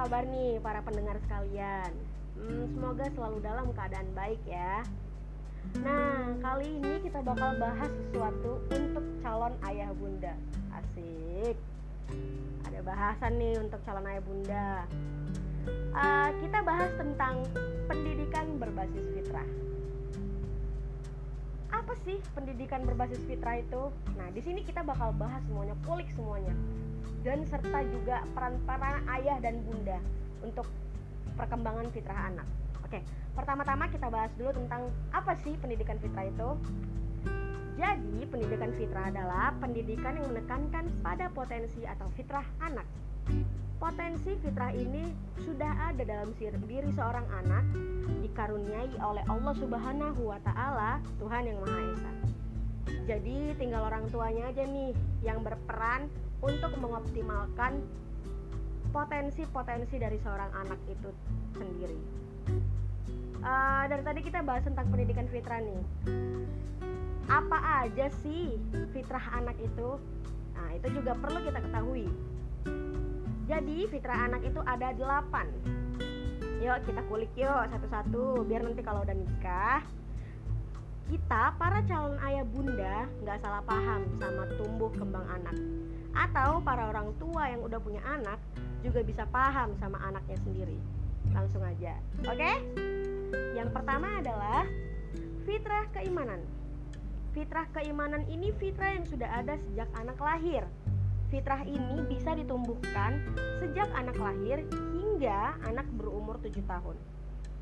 kabar nih para pendengar sekalian? Hmm, semoga selalu dalam keadaan baik ya. Nah, kali ini kita bakal bahas sesuatu untuk calon ayah bunda. Asik. Ada bahasan nih untuk calon ayah bunda. Uh, kita bahas tentang pendidikan berbasis fitrah. Apa sih pendidikan berbasis fitrah itu? Nah, di sini kita bakal bahas semuanya, kulik semuanya dan serta juga peran-peran ayah dan bunda untuk perkembangan fitrah anak. Oke, pertama-tama kita bahas dulu tentang apa sih pendidikan fitrah itu. Jadi, pendidikan fitrah adalah pendidikan yang menekankan pada potensi atau fitrah anak. Potensi fitrah ini sudah ada dalam diri seorang anak dikaruniai oleh Allah Subhanahu wa taala, Tuhan yang Maha Esa. Jadi, tinggal orang tuanya aja nih yang berperan untuk mengoptimalkan potensi-potensi dari seorang anak itu sendiri. Uh, dari tadi kita bahas tentang pendidikan fitrah nih. Apa aja sih fitrah anak itu? Nah, itu juga perlu kita ketahui. Jadi, fitrah anak itu ada delapan. Yuk, kita kulik yuk satu-satu, biar nanti kalau udah nikah, kita para calon ayah bunda nggak salah paham sama tumbuh kembang anak atau para orang tua yang udah punya anak juga bisa paham sama anaknya sendiri. Langsung aja. Oke? Okay? Yang pertama adalah fitrah keimanan. Fitrah keimanan ini fitrah yang sudah ada sejak anak lahir. Fitrah ini bisa ditumbuhkan sejak anak lahir hingga anak berumur 7 tahun.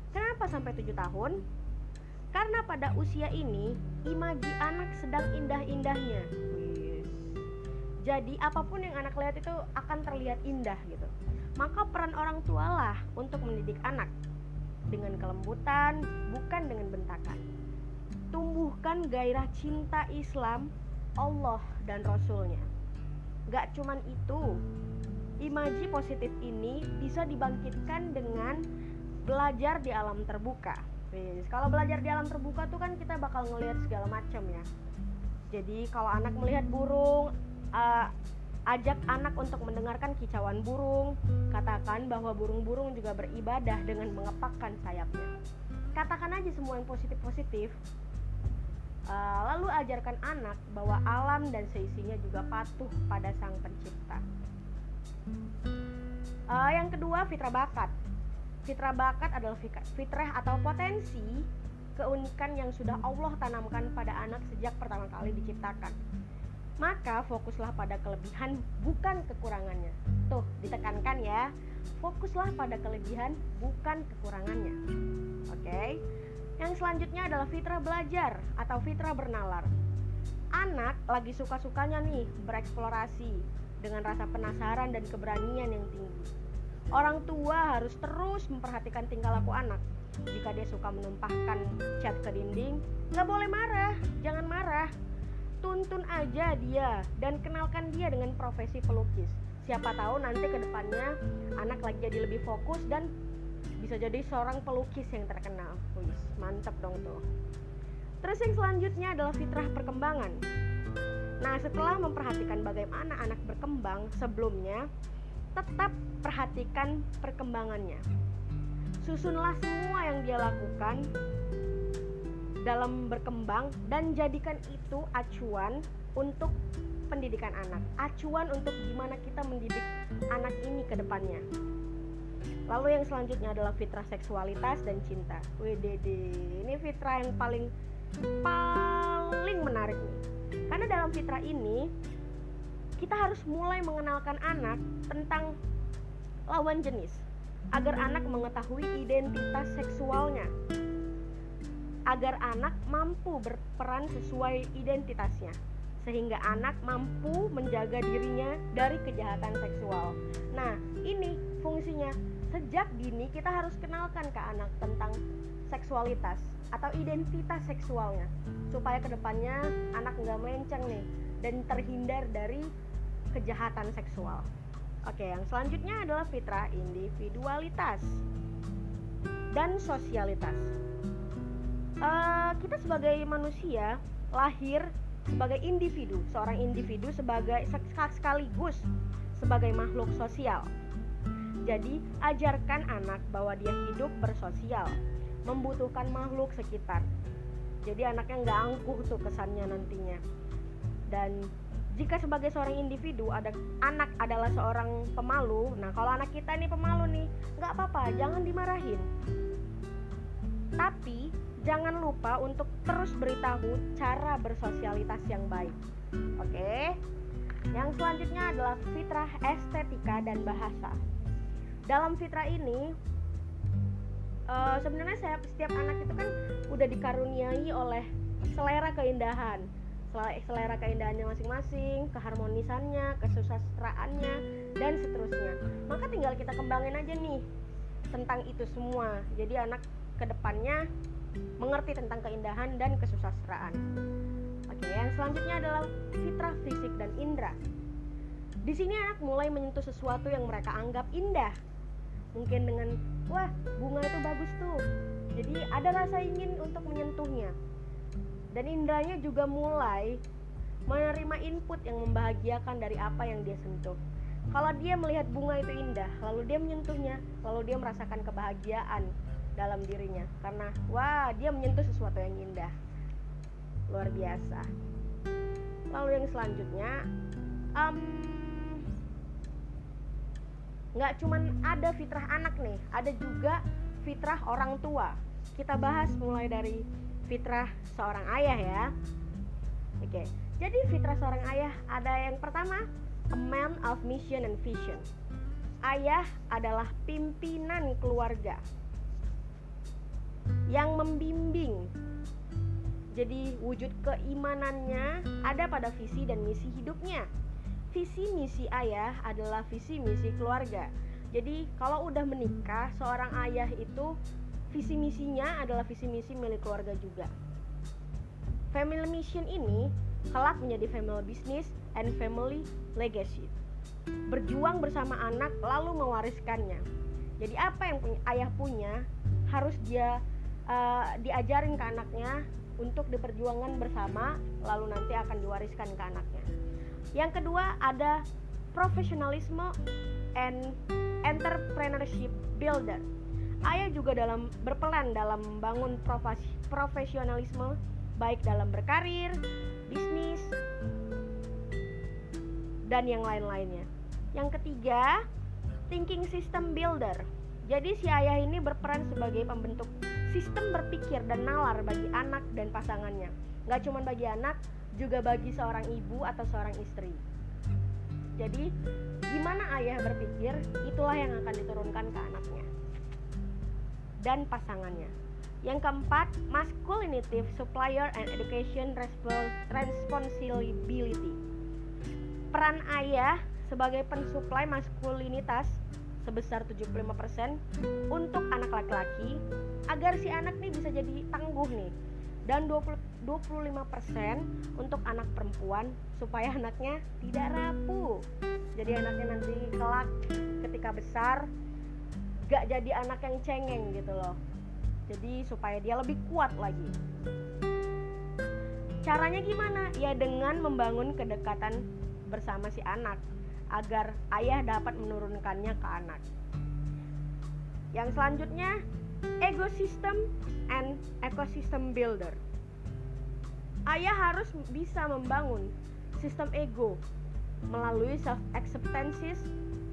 Kenapa sampai 7 tahun? Karena pada usia ini imaji anak sedang indah-indahnya jadi apa pun yang anak lihat itu akan terlihat indah gitu. Maka peran orang tua lah untuk mendidik anak dengan kelembutan, bukan dengan bentakan. Tumbuhkan gairah cinta Islam, Allah dan Rasulnya. Gak cuman itu, imaji positif ini bisa dibangkitkan dengan belajar di alam terbuka. kalau belajar di alam terbuka tuh kan kita bakal ngelihat segala macam ya. Jadi kalau anak melihat burung, uh, ajak anak untuk mendengarkan kicauan burung. Katakan bahwa burung-burung juga beribadah dengan mengepakkan sayapnya. Katakan aja semua yang positif-positif. Uh, lalu ajarkan anak bahwa alam dan seisinya juga patuh pada sang pencipta. Uh, yang kedua, fitrah bakat. Fitrah bakat adalah fitrah atau potensi keunikan yang sudah Allah tanamkan pada anak sejak pertama kali diciptakan maka fokuslah pada kelebihan bukan kekurangannya. Tuh, ditekankan ya. Fokuslah pada kelebihan bukan kekurangannya. Oke. Okay? Yang selanjutnya adalah fitrah belajar atau fitrah bernalar. Anak lagi suka-sukanya nih bereksplorasi dengan rasa penasaran dan keberanian yang tinggi. Orang tua harus terus memperhatikan tingkah laku anak. Jika dia suka menumpahkan cat ke dinding, nggak boleh marah, jangan marah tuntun aja dia dan kenalkan dia dengan profesi pelukis siapa tahu nanti ke depannya anak lagi jadi lebih fokus dan bisa jadi seorang pelukis yang terkenal. Wis mantep dong tuh. Terus yang selanjutnya adalah fitrah perkembangan. Nah setelah memperhatikan bagaimana anak berkembang sebelumnya tetap perhatikan perkembangannya. Susunlah semua yang dia lakukan dalam berkembang dan jadikan itu acuan untuk pendidikan anak, acuan untuk gimana kita mendidik anak ini ke depannya. Lalu yang selanjutnya adalah fitrah seksualitas dan cinta. WDD, ini fitrah yang paling paling menarik nih. Karena dalam fitrah ini kita harus mulai mengenalkan anak tentang lawan jenis agar anak mengetahui identitas seksualnya agar anak mampu berperan sesuai identitasnya sehingga anak mampu menjaga dirinya dari kejahatan seksual. Nah, ini fungsinya. Sejak dini kita harus kenalkan ke anak tentang seksualitas atau identitas seksualnya supaya ke depannya anak nggak melenceng nih dan terhindar dari kejahatan seksual. Oke, yang selanjutnya adalah fitrah individualitas dan sosialitas uh, kita sebagai manusia lahir sebagai individu, seorang individu sebagai sekaligus sebagai makhluk sosial. Jadi, ajarkan anak bahwa dia hidup bersosial, membutuhkan makhluk sekitar. Jadi anaknya nggak angkuh tuh kesannya nantinya. Dan jika sebagai seorang individu ada anak adalah seorang pemalu, nah kalau anak kita nih pemalu nih, nggak apa-apa, jangan dimarahin. Tapi jangan lupa untuk terus beritahu cara bersosialitas yang baik. Oke. Yang selanjutnya adalah fitrah estetika dan bahasa dalam fitrah ini uh, sebenarnya saya setiap anak itu kan udah dikaruniai oleh selera keindahan selera keindahannya masing-masing, keharmonisannya, kesusastraannya, dan seterusnya. Maka tinggal kita kembangin aja nih tentang itu semua. Jadi anak ke depannya mengerti tentang keindahan dan kesusastraan. Oke, yang selanjutnya adalah fitrah fisik dan indera. Di sini anak mulai menyentuh sesuatu yang mereka anggap indah mungkin dengan wah bunga itu bagus tuh. Jadi ada rasa ingin untuk menyentuhnya. Dan indranya juga mulai menerima input yang membahagiakan dari apa yang dia sentuh. Kalau dia melihat bunga itu indah lalu dia menyentuhnya lalu dia merasakan kebahagiaan dalam dirinya. Karena wah dia menyentuh sesuatu yang indah. Luar biasa. Lalu yang selanjutnya um, nggak cuman ada fitrah anak nih ada juga fitrah orang tua. Kita bahas mulai dari fitrah seorang ayah ya. Oke jadi fitrah seorang ayah ada yang pertama a man of mission and vision. Ayah adalah pimpinan keluarga yang membimbing. Jadi wujud keimanannya ada pada visi dan misi hidupnya visi misi ayah adalah visi misi keluarga. Jadi kalau udah menikah, seorang ayah itu visi misinya adalah visi misi milik keluarga juga. Family mission ini kelak menjadi family business and family legacy. Berjuang bersama anak lalu mewariskannya. Jadi apa yang punya, ayah punya harus dia uh, diajarin ke anaknya untuk diperjuangkan bersama lalu nanti akan diwariskan ke anaknya. Yang kedua ada profesionalisme and entrepreneurship builder. Ayah juga dalam berperan dalam membangun profesionalisme baik dalam berkarir, bisnis, dan yang lain-lainnya. Yang ketiga, thinking system builder. Jadi si ayah ini berperan sebagai pembentuk sistem berpikir dan nalar bagi anak dan pasangannya. Gak cuma bagi anak, juga bagi seorang ibu atau seorang istri. Jadi, gimana ayah berpikir, itulah yang akan diturunkan ke anaknya dan pasangannya. Yang keempat, masculinity supplier and education responsibility. Peran ayah sebagai pensuplai maskulinitas sebesar 75% untuk anak laki-laki agar si anak nih bisa jadi tangguh nih dan 20 25% untuk anak perempuan supaya anaknya tidak rapuh. Jadi anaknya nanti kelak ketika besar gak jadi anak yang cengeng gitu loh. Jadi supaya dia lebih kuat lagi. Caranya gimana? Ya dengan membangun kedekatan bersama si anak agar ayah dapat menurunkannya ke anak. Yang selanjutnya, ecosystem and ecosystem builder ayah harus bisa membangun sistem ego melalui self acceptance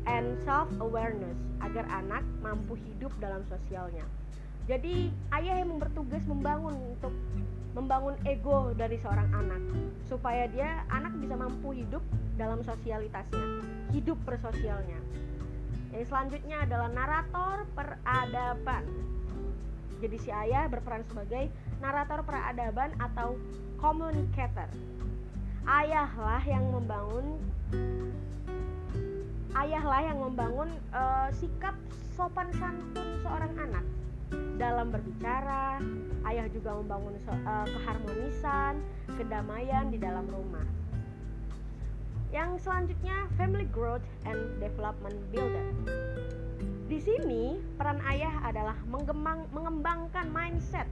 and self awareness agar anak mampu hidup dalam sosialnya. Jadi ayah yang bertugas membangun untuk membangun ego dari seorang anak supaya dia anak bisa mampu hidup dalam sosialitasnya, hidup bersosialnya. Yang selanjutnya adalah narator peradaban. Jadi si ayah berperan sebagai narator peradaban atau communicator. Ayahlah yang membangun ayahlah yang membangun uh, sikap sopan santun seorang anak dalam berbicara. Ayah juga membangun so, uh, keharmonisan, kedamaian di dalam rumah. Yang selanjutnya family growth and development builder. Di sini peran ayah adalah mengembangkan mindset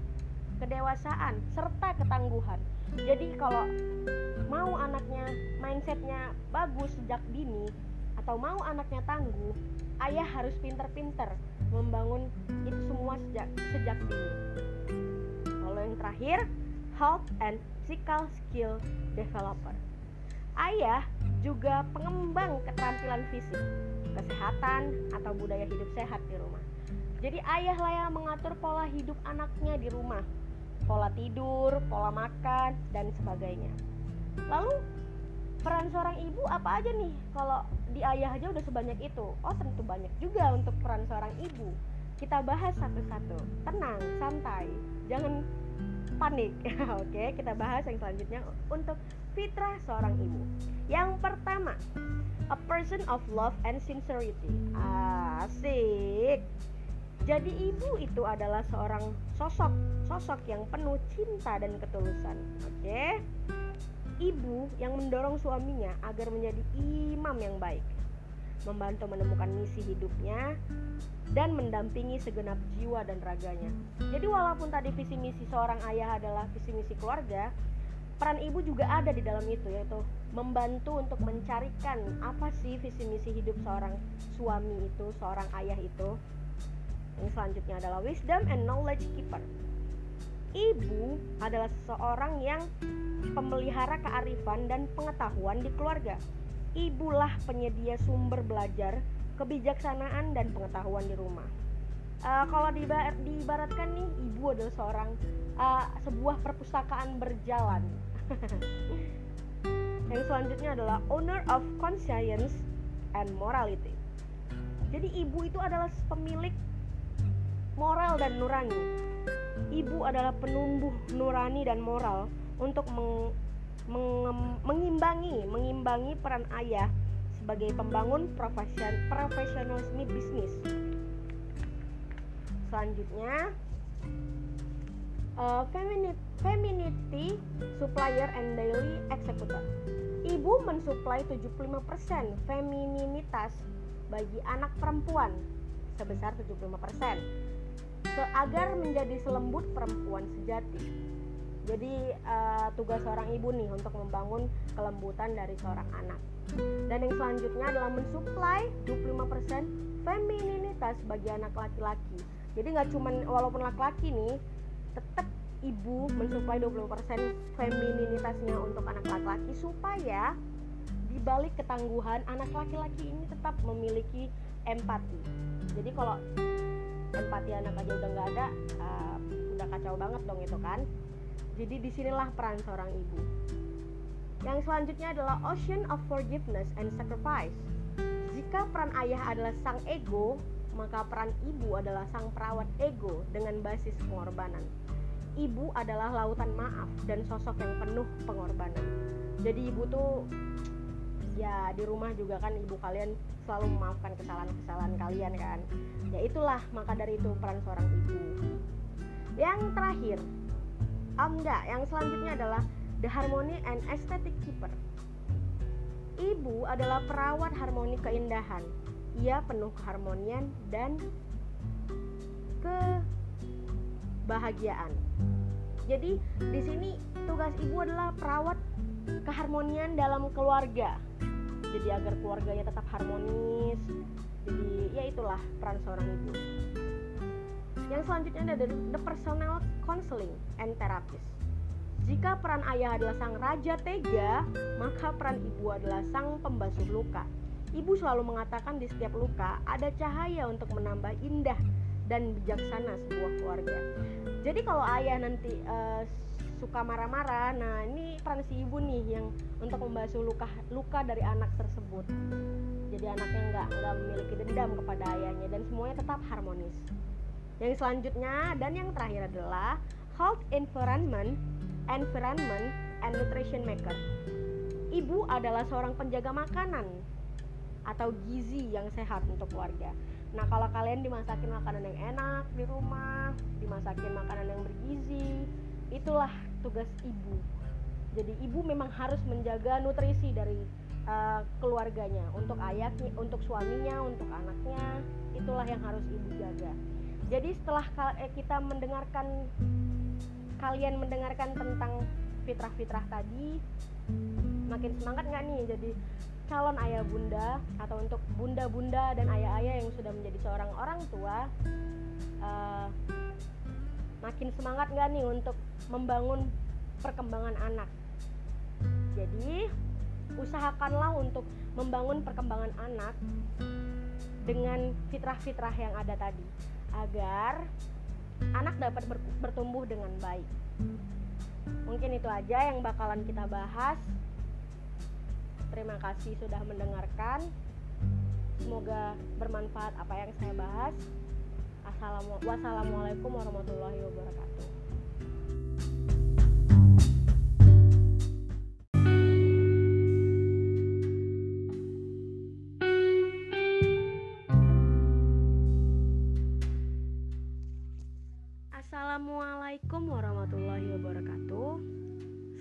kedewasaan, serta ketangguhan. Jadi kalau mau anaknya mindsetnya bagus sejak dini atau mau anaknya tangguh, ayah harus pinter-pinter membangun itu semua sejak sejak dini lalu yang terakhir health and physical skill developer ayah juga pengembang keterampilan fisik kesehatan atau budaya hidup sehat di rumah. Jadi ayah lah yang mengatur pola hidup anaknya di rumah. Pola tidur pola makan dan sebagainya. Lalu peran seorang ibu apa aja nih? Kalau di ayah aja udah sebanyak itu. Oh tentu banyak juga untuk peran seorang ibu. Kita bahas satu-satu. Tenang santai. Jangan panik. Oke kita bahas yang selanjutnya untuk fitrah seorang ibu. Yang pertama a person of love and sincerity. Asik. Jadi ibu itu adalah seorang sosok sosok yang penuh cinta dan ketulusan. Oke. Ibu yang mendorong suaminya agar menjadi imam yang baik, membantu menemukan misi hidupnya, dan mendampingi segenap jiwa dan raganya. Jadi walaupun tadi visi misi seorang ayah adalah visi misi keluarga, peran ibu juga ada di dalam itu yaitu membantu untuk mencarikan apa sih visi misi hidup seorang suami itu, seorang ayah itu. Yang selanjutnya adalah wisdom and knowledge keeper. Ibu adalah seseorang yang pemelihara kearifan dan pengetahuan di keluarga. Ibulah penyedia sumber belajar, kebijaksanaan dan pengetahuan di rumah. Uh, kalau diibaratkan nih, ibu adalah seorang uh, sebuah perpustakaan berjalan. Yang selanjutnya adalah owner of conscience and morality. Jadi ibu itu adalah pemilik moral dan nurani. Ibu adalah penumbuh nurani dan moral untuk meng, mengimbangi mengimbangi peran ayah sebagai pembangun profesion, profesionalisme bisnis. Selanjutnya uh, femininity, femininity supplier and daily executor. Ibu mensuplai 75% femininitas bagi anak perempuan sebesar 75% agar menjadi selembut perempuan sejati. Jadi uh, tugas seorang ibu nih untuk membangun kelembutan dari seorang anak. Dan yang selanjutnya adalah mensuplai 25% femininitas bagi anak laki-laki. Jadi nggak cuma walaupun laki-laki nih, tetap ibu mensuplai 20% femininitasnya untuk anak laki-laki supaya di balik ketangguhan anak laki-laki ini tetap memiliki empati. Jadi kalau empati anak aja udah nggak ada, uh, udah kacau banget dong itu kan. Jadi di sinilah peran seorang ibu. Yang selanjutnya adalah ocean of forgiveness and sacrifice. Jika peran ayah adalah sang ego, maka peran ibu adalah sang perawat ego dengan basis pengorbanan. Ibu adalah lautan maaf dan sosok yang penuh pengorbanan. Jadi ibu tuh ya di rumah juga kan ibu kalian selalu memaafkan kesalahan-kesalahan kalian kan. Ya itulah maka dari itu peran seorang ibu. Yang terakhir, um, enggak. Yang selanjutnya adalah the harmony and aesthetic keeper. Ibu adalah perawat harmoni keindahan. Ia penuh keharmonian dan kebahagiaan. Jadi di sini tugas ibu adalah perawat keharmonian dalam keluarga. Jadi agar keluarganya tetap harmonis. Jadi ya itulah peran seorang ibu yang selanjutnya ada the personal counseling and therapist. Jika peran ayah adalah sang raja tega, maka peran ibu adalah sang pembasuh luka. Ibu selalu mengatakan di setiap luka ada cahaya untuk menambah indah dan bijaksana sebuah keluarga. Jadi kalau ayah nanti uh, suka marah-marah, nah ini peran si ibu nih yang untuk membasuh luka luka dari anak tersebut. Jadi anaknya nggak nggak memiliki dendam kepada ayahnya dan semuanya tetap harmonis. Yang selanjutnya dan yang terakhir adalah health environment, environment and nutrition maker. Ibu adalah seorang penjaga makanan atau gizi yang sehat untuk keluarga. Nah, kalau kalian dimasakin makanan yang enak di rumah, dimasakin makanan yang bergizi, itulah tugas ibu. Jadi ibu memang harus menjaga nutrisi dari uh, keluarganya, untuk ayahnya, untuk suaminya, untuk anaknya, itulah yang harus ibu jaga jadi setelah eh, kita mendengarkan kalian mendengarkan tentang fitrah-fitrah tadi makin semangat nggak nih jadi calon ayah bunda atau untuk bunda-bunda dan ayah-ayah yang sudah menjadi seorang orang tua uh, makin semangat nggak nih untuk membangun perkembangan anak? Jadi usahakanlah untuk membangun perkembangan anak dengan fitrah-fitrah yang ada tadi agar anak dapat bertumbuh dengan baik. Mungkin itu aja yang bakalan kita bahas. Terima kasih sudah mendengarkan. Semoga bermanfaat apa yang saya bahas. Assalamualaikum warahmatullahi wabarakatuh.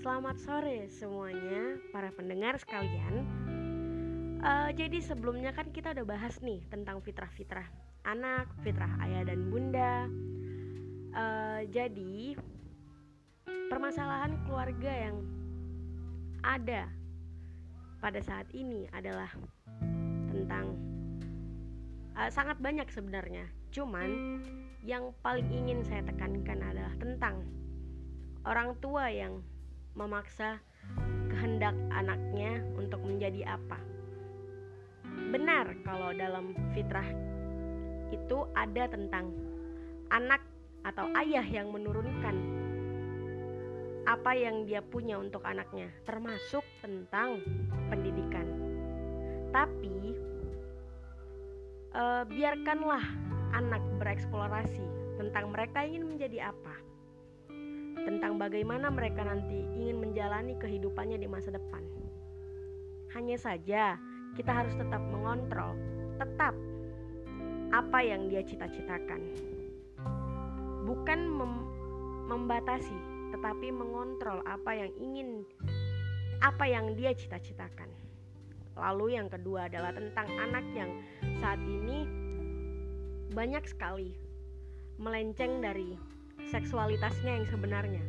Selamat sore semuanya para pendengar sekalian. Uh, Jadi sebelumnya kan kita udah bahas nih tentang fitrah-fitrah anak, fitrah ayah dan bunda. Uh, Jadi permasalahan keluarga yang ada pada saat ini adalah tentang uh, sangat banyak sebenarnya. Cuman yang paling ingin saya tekankan adalah tentang orang tua yang memaksa kehendak anaknya untuk menjadi apa. Benar kalau dalam fitrah itu ada tentang anak atau ayah yang menurunkan apa yang dia punya untuk anaknya, termasuk tentang pendidikan. Tapi uh, biarkanlah anak bereksplorasi tentang mereka ingin menjadi apa, tentang bagaimana mereka nanti ingin menjalani kehidupannya di masa depan. Hanya saja, kita harus tetap mengontrol, tetap apa yang dia cita-citakan, bukan mem membatasi, tetapi mengontrol apa yang ingin, apa yang dia cita-citakan. Lalu, yang kedua adalah tentang anak yang saat ini banyak sekali melenceng dari seksualitasnya yang sebenarnya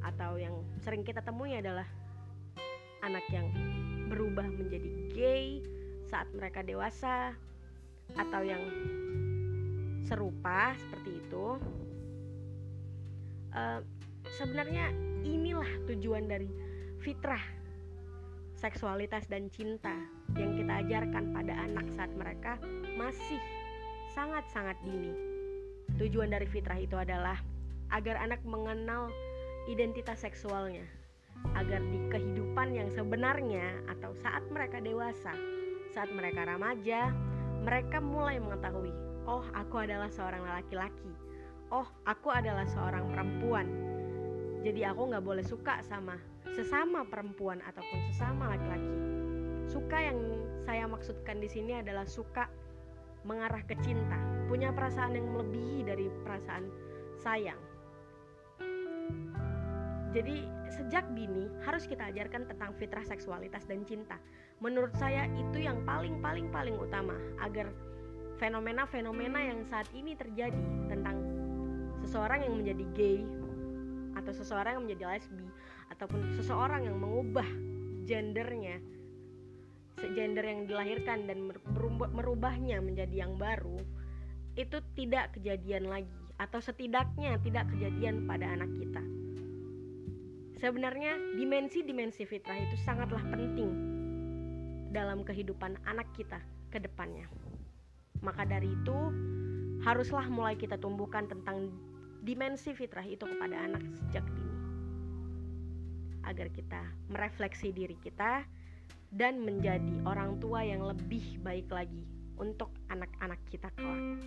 atau yang sering kita temui adalah anak yang berubah menjadi gay saat mereka dewasa atau yang serupa seperti itu uh, sebenarnya inilah tujuan dari fitrah seksualitas dan cinta yang kita ajarkan pada anak saat mereka masih sangat-sangat dini. Tujuan dari fitrah itu adalah agar anak mengenal identitas seksualnya, agar di kehidupan yang sebenarnya atau saat mereka dewasa, saat mereka remaja, mereka mulai mengetahui, oh aku adalah seorang laki-laki, oh aku adalah seorang perempuan. Jadi aku nggak boleh suka sama sesama perempuan ataupun sesama laki-laki. Suka yang saya maksudkan di sini adalah suka mengarah ke cinta, punya perasaan yang melebihi dari perasaan sayang. Jadi sejak dini harus kita ajarkan tentang fitrah seksualitas dan cinta. Menurut saya itu yang paling paling paling utama agar fenomena-fenomena yang saat ini terjadi tentang seseorang yang menjadi gay atau seseorang yang menjadi lesbi ataupun seseorang yang mengubah gendernya gender yang dilahirkan dan merubahnya menjadi yang baru itu tidak kejadian lagi atau setidaknya tidak kejadian pada anak kita. Sebenarnya dimensi-dimensi fitrah itu sangatlah penting dalam kehidupan anak kita ke depannya. Maka dari itu haruslah mulai kita tumbuhkan tentang dimensi fitrah itu kepada anak sejak dini. Agar kita merefleksi diri kita dan menjadi orang tua yang lebih baik lagi untuk anak-anak kita kelak.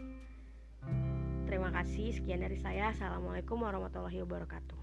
Terima kasih, sekian dari saya. Assalamualaikum warahmatullahi wabarakatuh.